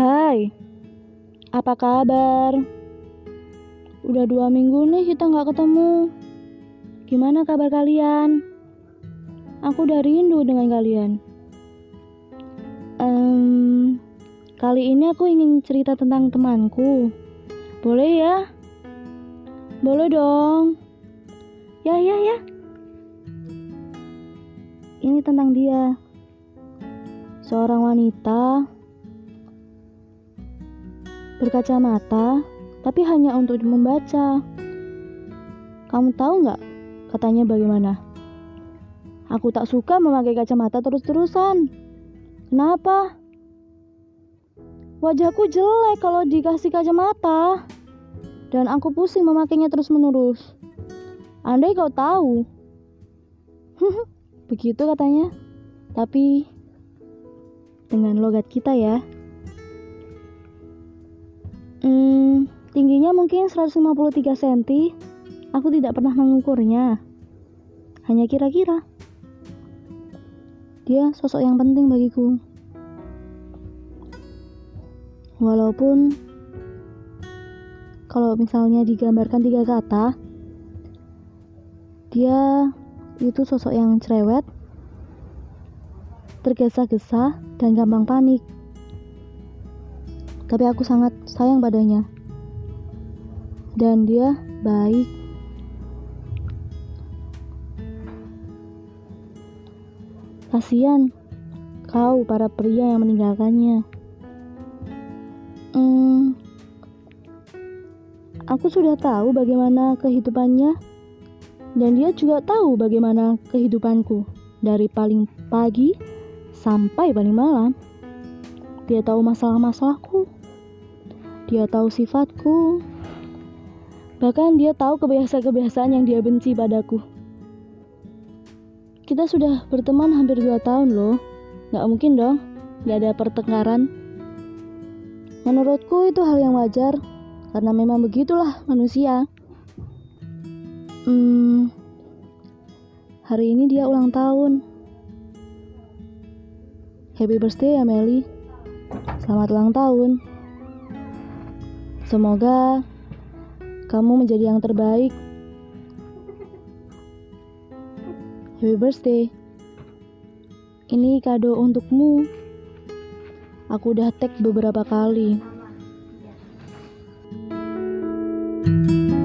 Hai, apa kabar? Udah dua minggu nih kita nggak ketemu. Gimana kabar kalian? Aku udah rindu dengan kalian. Um, kali ini aku ingin cerita tentang temanku. Boleh ya? Boleh dong. Ya, ya, ya. Ini tentang dia. Seorang wanita berkacamata, tapi hanya untuk membaca. Kamu tahu nggak katanya bagaimana? Aku tak suka memakai kacamata terus-terusan. Kenapa? Wajahku jelek kalau dikasih kacamata. Dan aku pusing memakainya terus-menerus. Andai kau tahu. Begitu katanya. Tapi dengan logat kita ya. Tingginya mungkin 153 cm. Aku tidak pernah mengukurnya. Hanya kira-kira. Dia sosok yang penting bagiku. Walaupun kalau misalnya digambarkan tiga kata, dia itu sosok yang cerewet, tergesa-gesa, dan gampang panik tapi aku sangat sayang padanya. Dan dia baik. Kasihan kau para pria yang meninggalkannya. Hmm, aku sudah tahu bagaimana kehidupannya dan dia juga tahu bagaimana kehidupanku dari paling pagi sampai paling malam. Dia tahu masalah-masalahku dia tahu sifatku. Bahkan dia tahu kebiasaan-kebiasaan yang dia benci padaku. Kita sudah berteman hampir dua tahun loh. Gak mungkin dong, gak ada pertengkaran. Menurutku itu hal yang wajar, karena memang begitulah manusia. Hmm, hari ini dia ulang tahun. Happy birthday ya Meli. Selamat ulang tahun. Semoga kamu menjadi yang terbaik. Happy birthday. Ini kado untukmu. Aku udah tag beberapa kali. thank you